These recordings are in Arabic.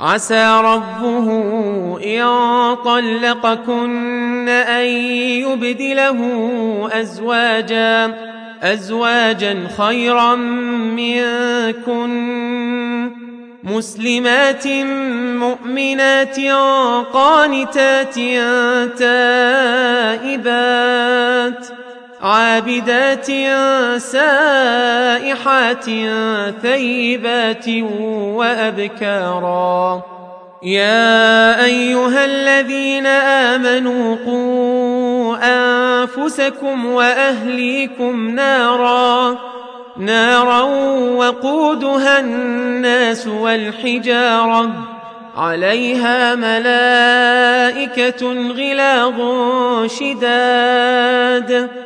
عسى ربه إن طلقكن أن يبدله أزواجا أزواجا خيرا منكن. مسلمات مؤمنات قانتات تائبات. عابدات سائحات ثيبات وأبكارا. يا أيها الذين آمنوا قوا أنفسكم وأهليكم نارا. نارا وقودها الناس والحجارة. عليها ملائكة غلاظ شداد.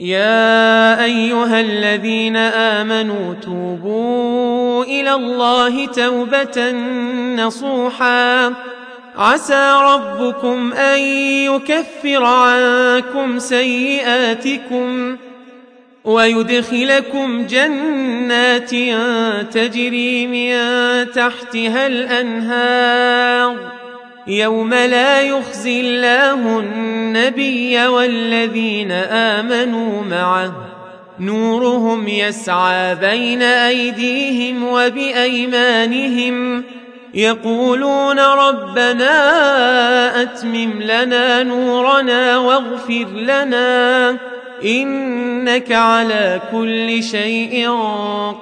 يا أيها الذين آمنوا توبوا إلى الله توبة نصوحا. عسى ربكم أن يكفر عنكم سيئاتكم ويدخلكم جنات تجري من تحتها الأنهار. يوم لا يخزي الله النبي والذين امنوا معه نورهم يسعى بين ايديهم وبايمانهم يقولون ربنا اتمم لنا نورنا واغفر لنا انك على كل شيء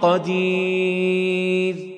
قدير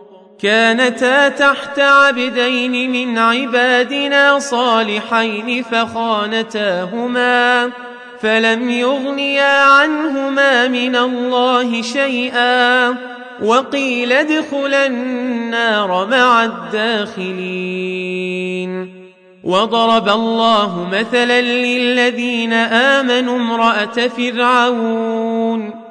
كانتا تحت عبدين من عبادنا صالحين فخانتاهما فلم يغنيا عنهما من الله شيئا وقيل ادخلا النار مع الداخلين وضرب الله مثلا للذين آمنوا امرأة فرعون